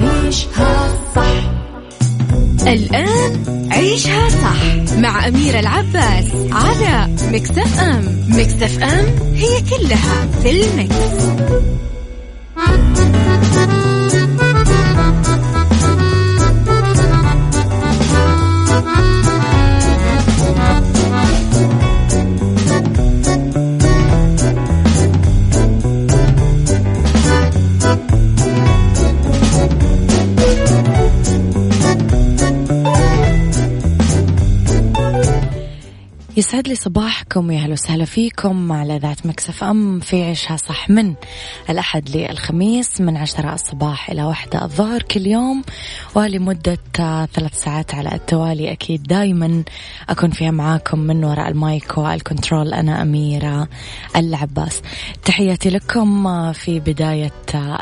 عيشها صح الآن عيشها صح مع أميرة العباس على مكتف أم مكتف أم هي كلها في المكس. يسعد لي صباحكم يا أهلا وسهلا فيكم على إذاعة Mix FM في عيشها صح من الأحد للخميس من عشرة الصباح إلى واحدة الظهر كل يوم ولمده ثلاث ساعات على التوالي أكيد دائما أكون فيها معاكم من وراء ال mic وال control أنا أميرة العباس. تحياتي لكم في بداية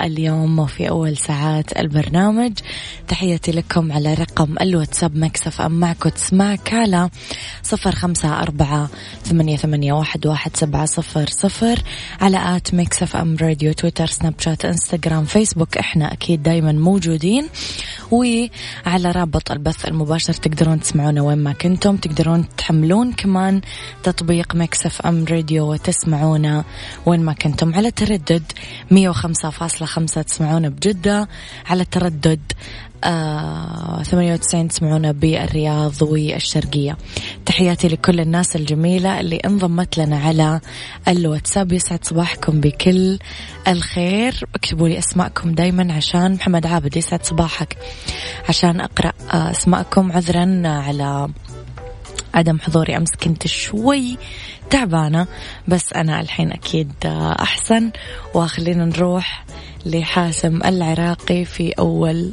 اليوم وفي أول ساعات البرنامج. تحياتي لكم على رقم الواتساب Mix FM معك تسمعك على صفر خمسة أربعة ثمانية, ثمانية واحد, واحد سبعة صفر صفر على at Mix FM Radio تويتر سناب شات إنستغرام فيسبوك. إحنا أكيد دايما موجودين. وعلى رابط البث المباشر تقدرون تسمعونا وين ما كنتم. تقدرون تحملون كمان تطبيق Mix FM Radio وتسمعونا وين ما كنتم. على تردد 105.5 تسمعونا بجدة. على تردد آه 98 تسمعونا بالرياض والشرقية. تحياتي لكل الناس الجميلة اللي انضمت لنا على الواتساب. يسعد صباحكم بكل الخير. اكتبوا لي أسماءكم دايما عشان محمد عابد يسعد صباحك. عشان أقرأ آه أسماءكم عذرا على عدم حضوري. أمس كنت شوي تعبانة بس أنا الحين أكيد أحسن. وخلينا نروح لحاسم العراقي في أول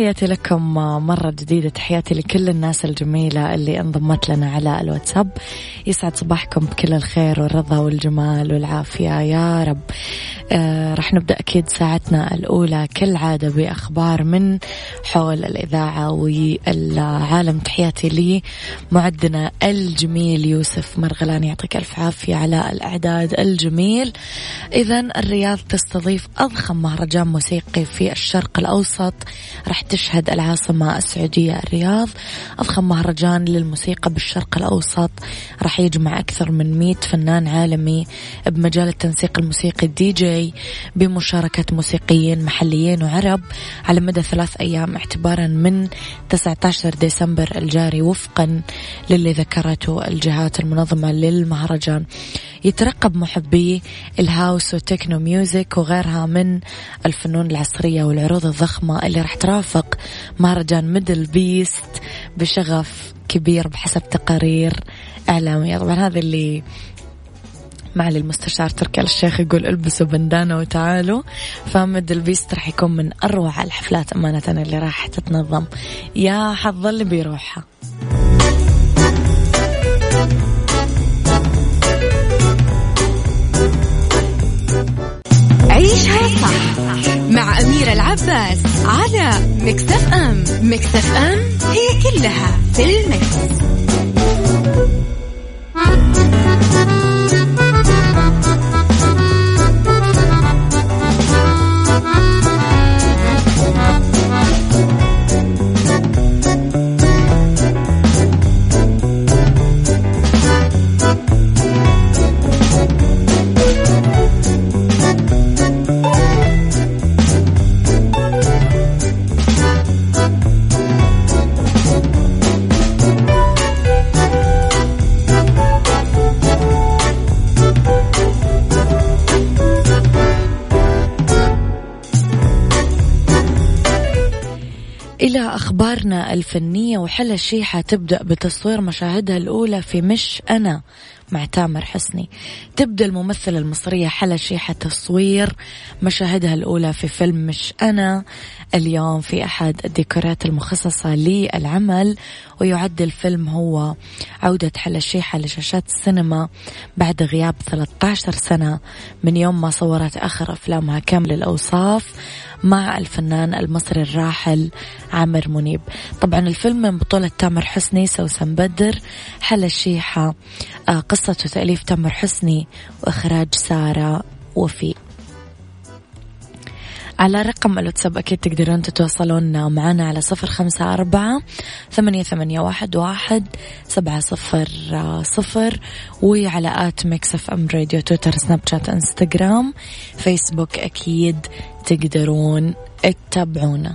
تحياتي لكم مرة جديدة. تحياتي لكل الناس الجميلة اللي انضمت لنا على الواتساب. يسعد صباحكم بكل الخير والرضا والجمال والعافية. يا رب. آه رح نبدأ أكيد ساعتنا الأولى كالعادة بأخبار من حول الإذاعة والعالم. تحياتي لي معدنا الجميل يوسف مرغلان يعطيك ألف عافية على الإعداد الجميل. إذا الرياض تستضيف أضخم مهرجان موسيقي في الشرق الأوسط. راح تشهد العاصمة السعودية الرياض. أضخم مهرجان للموسيقى بالشرق الأوسط. راح يجمع أكثر من 100 فنان عالمي بمجال التنسيق الموسيقي الدي جي. بمشاركة موسيقيين محليين وعرب على مدى ثلاث أيام اعتبارا من 19 ديسمبر الجاري وفقا للي ذكرته الجهات المنظمة للمهرجان. يترقب محبي ال house وال techno music وغيرها من الفنون العصرية والعروض الضخمة اللي راح ترافق مهرجان MDL Beast بشغف كبير بحسب تقارير إعلامية. طبعا هذا اللي معالي المستشار تركي آل الشيخ يقول البسوا بندانة وتعالوا. ف MDL Beast راح يكون من أروع الحفلات أمانة اللي راح تتنظم. يا حظ اللي بيروحها. عيشها صح مع أميرة العباس على مكتف أم. مكتف أم هي كلها في المكس. وحلا الشيحة تبدأ بتصوير مشاهدها الأولى في مش أنا مع تامر حسني. تبدأ الممثلة المصرية حلا شيحة تصوير مشاهدها الأولى في فيلم مش أنا اليوم في أحد الديكورات المخصصة للعمل ويعد الفيلم هو عودة حلا الشيحة لشاشات السينما بعد غياب 13 سنة. من يوم ما صورت آخر أفلامها كامل الأوصاف مع الفنان المصري الراحل عامر منيب. طبعا الفيلم من بطولة تامر حسني سوسن بدر حلا الشيحة. آه، قصة وتأليف تامر حسني وإخراج سارة وفي على رقم الواتساب أكيد تقدرون تتواصلون معنا على صفر خمسة أربعة ثمانية, ثمانية واحد, واحد سبعة صفر صفر. وعلى at Mix FM Radio تويتر سناب شات إنستغرام فيسبوك أكيد تقدرون تتابعونا.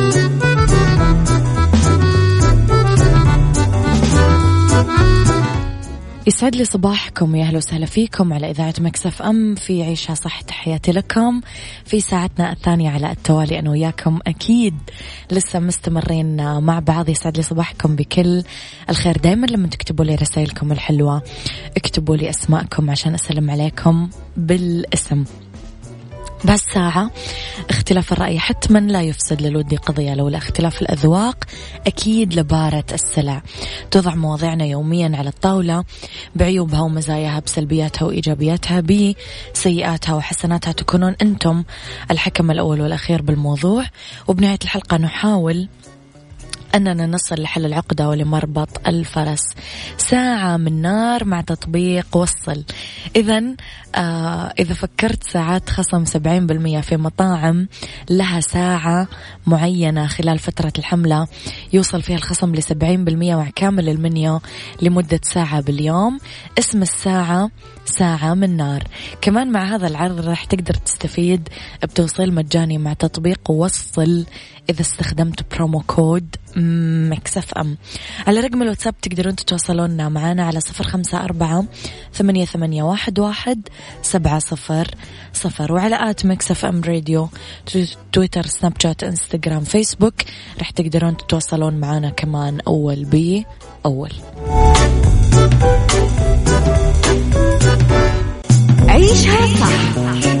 يسعد لي صباحكم يا أهلا وسهلا فيكم على إذاعة Mix FM. في عيشها صح تحياتي لكم. في ساعتنا الثانية على التوالي أنا وياكم أكيد لسه مستمرين مع بعض. يسعد لي صباحكم بكل الخير. دائما لما تكتبوا لي رسائلكم الحلوة اكتبوا لي أسماءكم عشان أسلم عليكم بالاسم. بهالساعة اختلاف الرأي حتما لا يفسد للود قضية. لولا اختلاف الأذواق أكيد لبارة السلع. توضع مواضيعنا يوميا على الطاولة بعيوبها ومزاياها بسلبياتها وإيجابياتها بسيئاتها وحسناتها. تكونون أنتم الحكم الأول والأخير بالموضوع. وبنهاية الحلقة نحاول أننا نصل لحل العقدة ولمربط الفرس. ساعة من نار مع تطبيق وصل. إذا آه إذا فكرت ساعات خصم 70% في مطاعم لها ساعة معينة خلال فترة الحملة. يوصل فيها الخصم ل 70% مع كامل المنيو لمدة ساعة باليوم. اسم الساعة ساعة من نار. كمان مع هذا العرض راح تقدر تستفيد بتوصيل مجاني مع تطبيق وصل إذا استخدمت promo code Mix FM. على رقم الواتساب تقدرون تتواصلون معنا على صفر خمسة أربعة ثمانية, ثمانية واحد, واحد سبعة صفر صفر. وعلى at Mix FM Radio تويتر سناب شات إنستغرام فيسبوك. راح تقدرون تتواصلون معنا كمان أول ب أول. عيشها صح.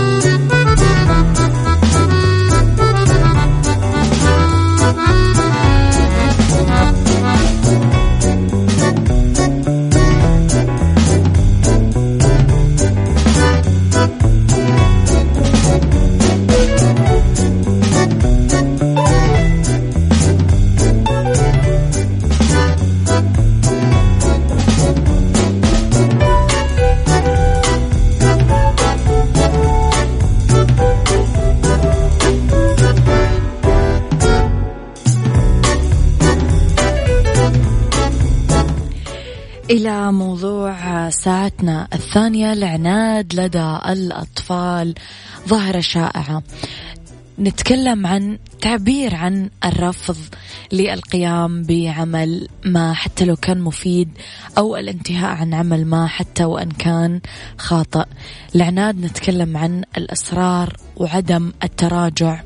إلى موضوع ساعتنا الثانية العناد لدى الأطفال ظاهرة شائعة. نتكلم عن تعبير عن الرفض للقيام بعمل ما حتى لو كان مفيد أو الانتهاء عن عمل ما حتى وإن كان خاطئ. العناد نتكلم عن الإصرار وعدم التراجع.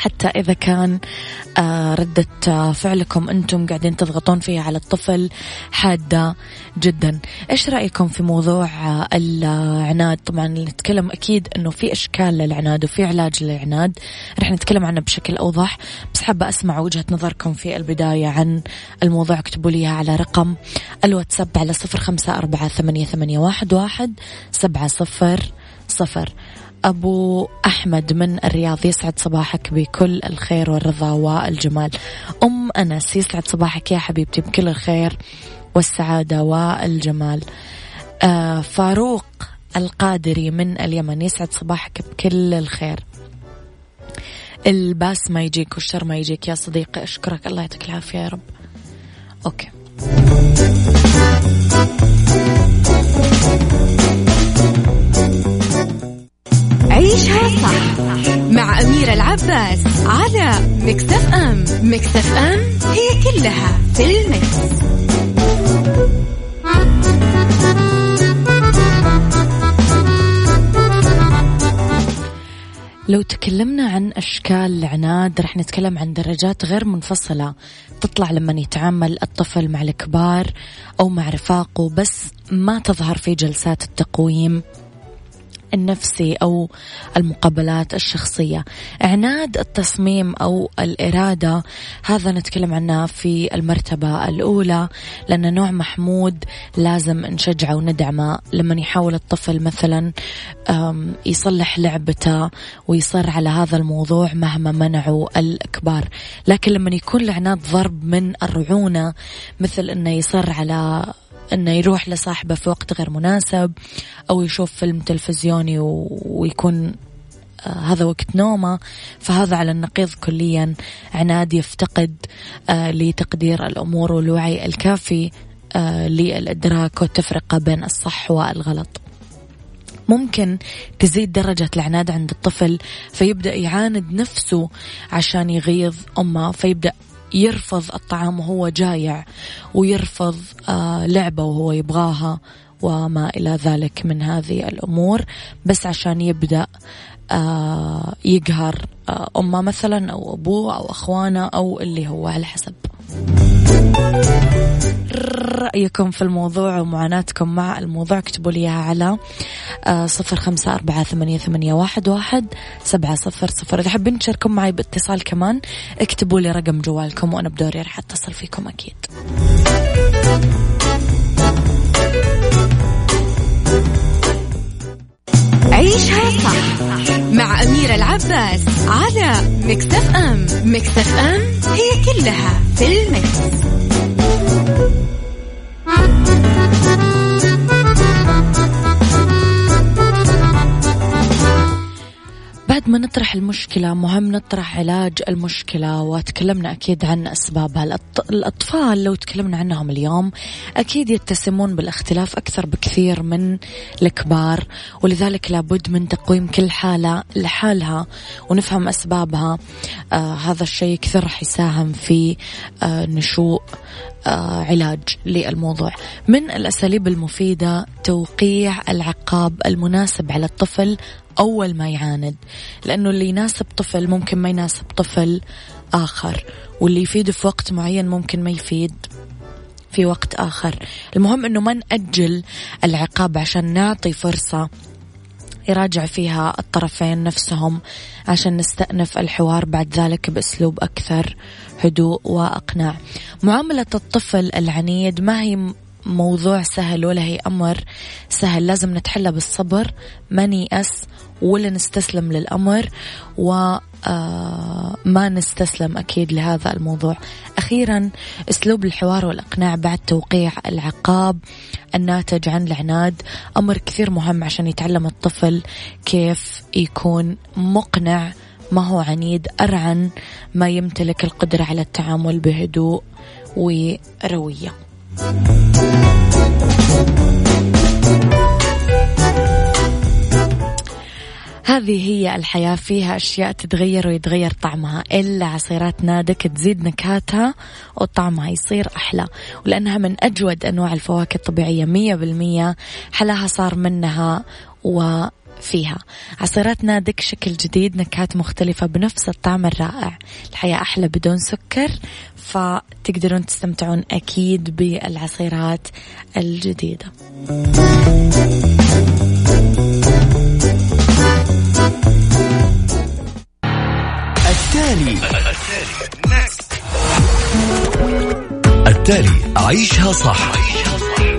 حتى إذا كان آه، ردة آه، فعلكم أنتم قاعدين تضغطون فيها على الطفل حادة جدا. إيش رأيكم في موضوع آه، العناد؟ طبعا نتكلم أكيد أنه في أشكال للعناد وفي علاج للعناد. رح نتكلم عنه بشكل أوضح. بس حابة أسمع وجهة نظركم في البداية عن الموضوع. اكتبوا لي على رقم الواتساب على صفر خمسة أربعة ثمانية, واحد سبعة صفر صفر. أبو أحمد من الرياض يسعد صباحك بكل الخير والرضا والجمال. أم أنس يسعد صباحك يا حبيبتي بكل الخير والسعادة والجمال. آه فاروق القادري من اليمن يسعد صباحك بكل الخير. الباس ما يجيك والشر ما يجيك يا صديقي أشكرك. الله يعطيك العافية يا رب. okay. عيشها صح مع أميرة العباس على مكتف أم. مكتف أم هي كلها في المكس. لو تكلمنا عن أشكال العناد رح نتكلم عن درجات غير منفصلة. تطلع لما يتعامل الطفل مع الكبار أو مع رفاقه بس ما تظهر في جلسات التقويم. النفسي أو المقابلات الشخصية. عناد التصميم أو الإرادة هذا نتكلم عنه في المرتبة الأولى لأن نوع محمود لازم نشجعه وندعمه. لما يحاول الطفل مثلا يصلح لعبته ويصر على هذا الموضوع مهما منعوا الكبار. لكن لما يكون العناد ضرب من الرعونة مثل أنه يصر على إنه يروح لصاحبه في وقت غير مناسب أو يشوف فيلم تلفزيوني ويكون آه هذا وقت نومه فهذا على النقيض كليا عناد يفتقد آه لتقدير الأمور والوعي الكافي آه للإدراك والتفرقة بين الصح والغلط. ممكن تزيد درجة العناد عند الطفل فيبدأ يعاند نفسه عشان يغيظ أمه فيبدأ يرفض الطعام وهو جايع ويرفض آه لعبة وهو يبغاها وما إلى ذلك من هذه الأمور. بس عشان يبدأ آه يقهر آه أمه مثلا أو أبوه أو أخوانه أو اللي هو على حسب. رأيكم في الموضوع ومعاناتكم مع الموضوع اكتبوا لي على آه، صفر خمسة أربعة ثمانية, ثمانية واحد, واحد سبعة صفر صفر. إذا حابين تشاركون معي باتصال كمان اكتبوا لي رقم جوالكم وأنا بدوري راح أتصل فيكم أكيد. عيشها صح مع أميرة العباس على مكتف أم. مكتف أم هي كلها في المكس. Thank you. بعد ما نطرح المشكلة مهم نطرح علاج المشكلة وتكلمنا أكيد عن أسبابها الأطفال لو تكلمنا عنهم اليوم أكيد يتسمون بالاختلاف أكثر بكثير من الكبار ولذلك لابد من تقويم كل حالة لحالها ونفهم أسبابها. آه هذا الشيء كثير راح يساهم في آه نشوء آه علاج للموضوع. من الأساليب المفيدة توقيع العقاب المناسب على الطفل أول ما يعاند لأنه اللي يناسب طفل ممكن ما يناسب طفل آخر واللي يفيد في وقت معين ممكن ما يفيد في وقت آخر. المهم أنه ما نأجل العقاب عشان نعطي فرصة يراجع فيها الطرفين نفسهم عشان نستأنف الحوار بعد ذلك بأسلوب أكثر هدوء وإقناع. معاملة الطفل العنيد ما هي موضوع سهل ولا هي أمر سهل لازم نتحلى بالصبر. ما نيأس ولا نستسلم للأمر وما آه، نستسلم أكيد لهذا الموضوع. أخيرا أسلوب الحوار والإقناع بعد توقيع العقاب الناتج عن العناد. أمر كثير مهم عشان يتعلم الطفل كيف يكون مقنع ما هو عنيد أرعن ما يمتلك القدرة على التعامل بهدوء وروية. هذه هي الحياة فيها أشياء تتغير ويتغير طعمها. إلا عصيرات نادك تزيد نكهاتها وطعمها يصير أحلى. ولأنها من أجود أنواع الفواكه الطبيعية مية بالمية حلاها صار منها و فيها. عصيرات نادك شكل جديد نكهات مختلفة بنفس الطعم الرائع. الحياة أحلى بدون سكر فتقدرون تستمتعون أكيد بالعصيرات الجديدة. التالي. التالي. عيشها صح.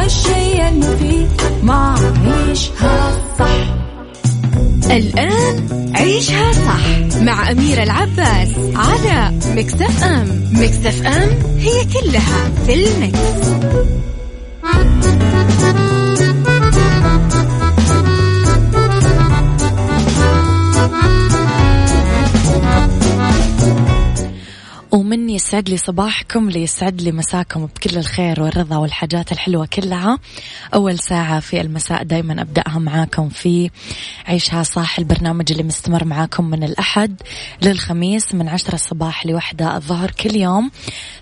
تبغى الشي المفيد ما عيشها صح الآن عيشها صح مع أميرة العباس على مكتف أم مكتف أم هي كلها في المكس. يسعد لي صباحكم ليسعد لي مساكم بكل الخير والرضا والحاجات الحلوة كلها. أول ساعة في المساء دايما أبدأها معاكم في عيشها صح البرنامج اللي مستمر معاكم من الأحد للخميس من عشرة الصباح لوحدة الظهر كل يوم.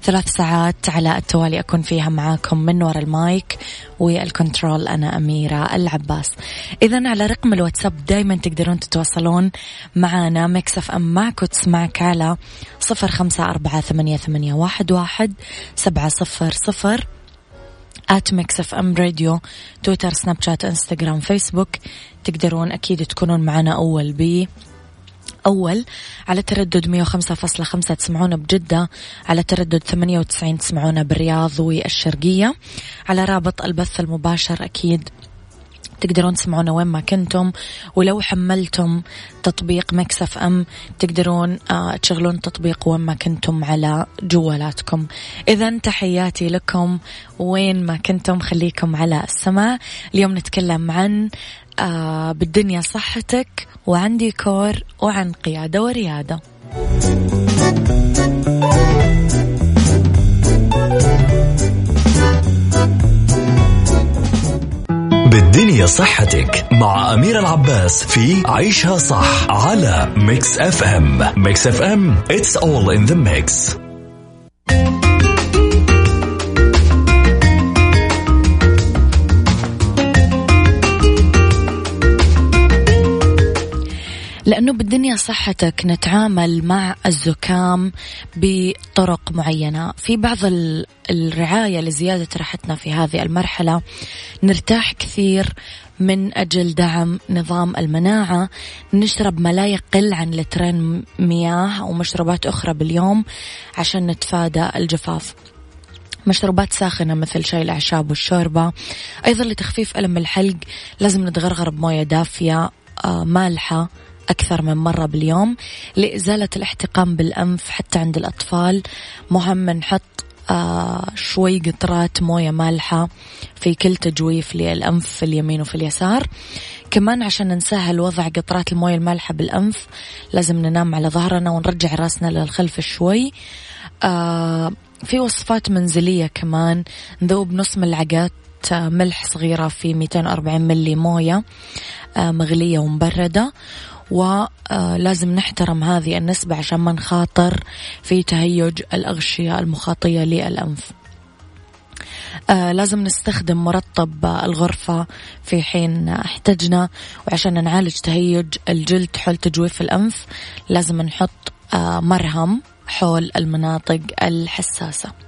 ثلاث ساعات على التوالي أكون فيها معاكم من وراء المايك. والكنترول أنا أميرة العباس. إذا على رقم الواتساب دايما تقدرون تتواصلون معنا Mix FM معك وتسمعك على صفر خمسة أربعة ثمانية, ثمانية واحد, واحد سبعة صفر صفر at Mix FM Radio تويتر سناب شات إنستغرام فيسبوك. تقدرون أكيد تكونون معنا أول بأول على تردد 105.5 تسمعونا بجدة. على تردد 98 تسمعونا بالرياض والشرقية. على رابط البث المباشر أكيد تقدرون تسمعونا وين ما كنتم. ولو حملتم تطبيق مكسف أم تقدرون آه، تشغلون التطبيق وين ما كنتم على جوالاتكم. إذا تحياتي لكم وين ما كنتم خليكم على السماء. اليوم نتكلم عن بالدنيا صحتك وعن ديكور وعن قيادة وريادة. بالدنيا صحتك مع أميرة العباس في عيشها صح على Mix FM Mix FM it's all in the mix. لأنه بالدنيا صحتك نتعامل مع الزكام بطرق معينة. في بعض الرعاية لزيادة راحتنا في هذه المرحلة نرتاح كثير من أجل دعم نظام المناعة. نشرب ما لا يقل عن لترين مياه أو مشروبات أخرى باليوم عشان نتفادى الجفاف. مشروبات ساخنة مثل شاي الأعشاب والشوربة. أيضا لتخفيف ألم الحلق لازم نتغرغر بموية دافية آه، مالحة. أكثر من مرة باليوم لإزالة الاحتقان بالأنف حتى عند الأطفال. مهم نحط آه شوي قطرات موية مالحة في كل تجويف للأنف في اليمين وفي اليسار. كمان عشان نسهل وضع قطرات الموية المالحة بالأنف لازم ننام على ظهرنا ونرجع راسنا للخلف شوي. آه في وصفات منزلية كمان. نذوب نص ملعقات آه، ملح صغيرة في 240 ملي موية آه، مغلية ومبردة. ولازم نحترم هذه النسبة عشان ما نخاطر في تهيج الأغشية المخاطية للأنف. آه لازم نستخدم مرطب الغرفة في حين احتجنا وعشان نعالج تهيج الجلد حول تجويف الأنف لازم نحط آه مرهم حول المناطق الحساسة.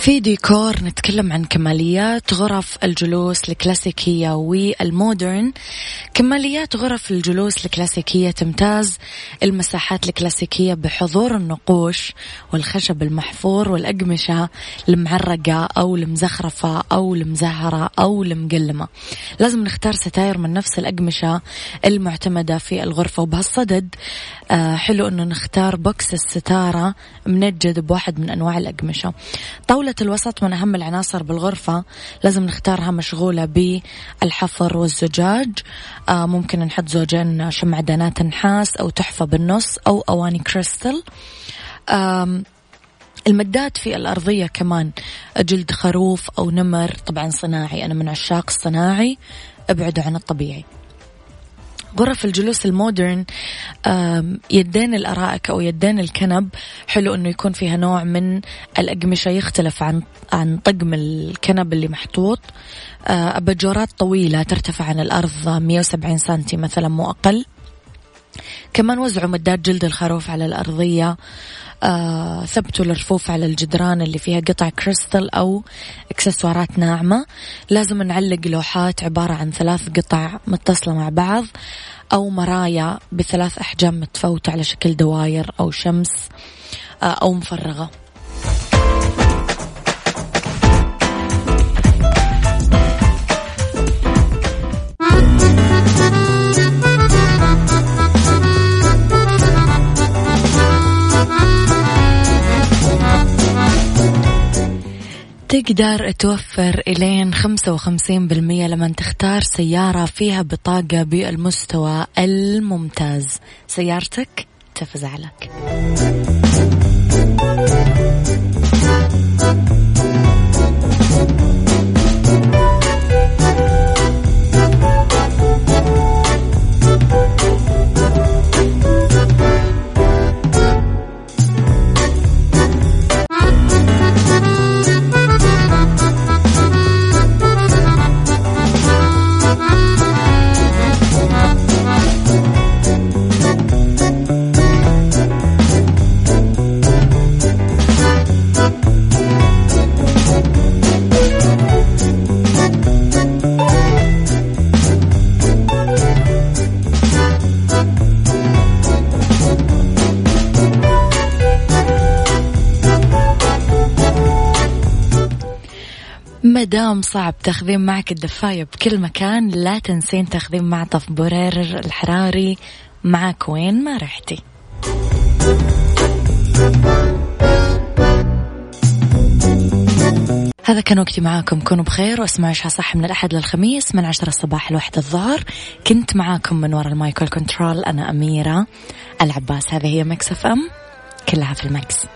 في ديكور نتكلم عن كماليات غرف الجلوس الكلاسيكية وال modern. كماليات غرف الجلوس الكلاسيكية تمتاز المساحات الكلاسيكية بحضور النقوش والخشب المحفور والأقمشة المعرقة أو المزخرفة أو المزهرة أو المقلمة. لازم نختار ستاير من نفس الأقمشة المعتمدة في الغرفة. وبهالصدد آه، حلو أنه نختار بوكس الستارة منجد بواحد من أنواع الأقمشة. طاولة الوسط من أهم العناصر بالغرفة. لازم نختارها مشغولة بالحفر والزجاج. ممكن نحط زوجين شمعدانات نحاس أو تحفة بالنص أو أواني كريستال المدات في الأرضية كمان جلد خروف أو نمر طبعا صناعي. أنا من عشاق الصناعي ابعدوا عن الطبيعي. غرف الجلوس المودرن يدين الأرائك أو يدين الكنب حلو أنه يكون فيها نوع من الأقمشة يختلف عن عن طقم الكنب اللي محطوط. آه، أباجورات طويلة ترتفع عن الأرض 170 سنتي مثلا مو أقل. كمان وزعوا مدات جلد الخروف على الأرضية. ثبتوا الرفوف على الجدران اللي فيها قطع كريستال أو إكسسوارات ناعمة. لازم نعلق لوحات عبارة عن ثلاث قطع متصلة مع بعض أو مرايا بثلاث أحجام متفوتة على شكل دواير أو شمس آه أو مفرغة. تقدر توفر إلين خمسة وخمسين بالمية لما تختار سيارة فيها بطاقة بالمستوى الممتاز. سيارتك تفزع لك مدام صعب تاخذين معك الدفاية بكل مكان لا تنسين تاخذين معطف بورير الحراري. معك وين ما رحتي. هذا كان وقتي معاكم. كونوا بخير واسمعوا إيش صح من الأحد للخميس من عشرة الصباح لوحدة الظهر. كنت معاكم من وراء المايكل كنترول أنا أميرة العباس. هذه هي مكسف أم. كلها في المكس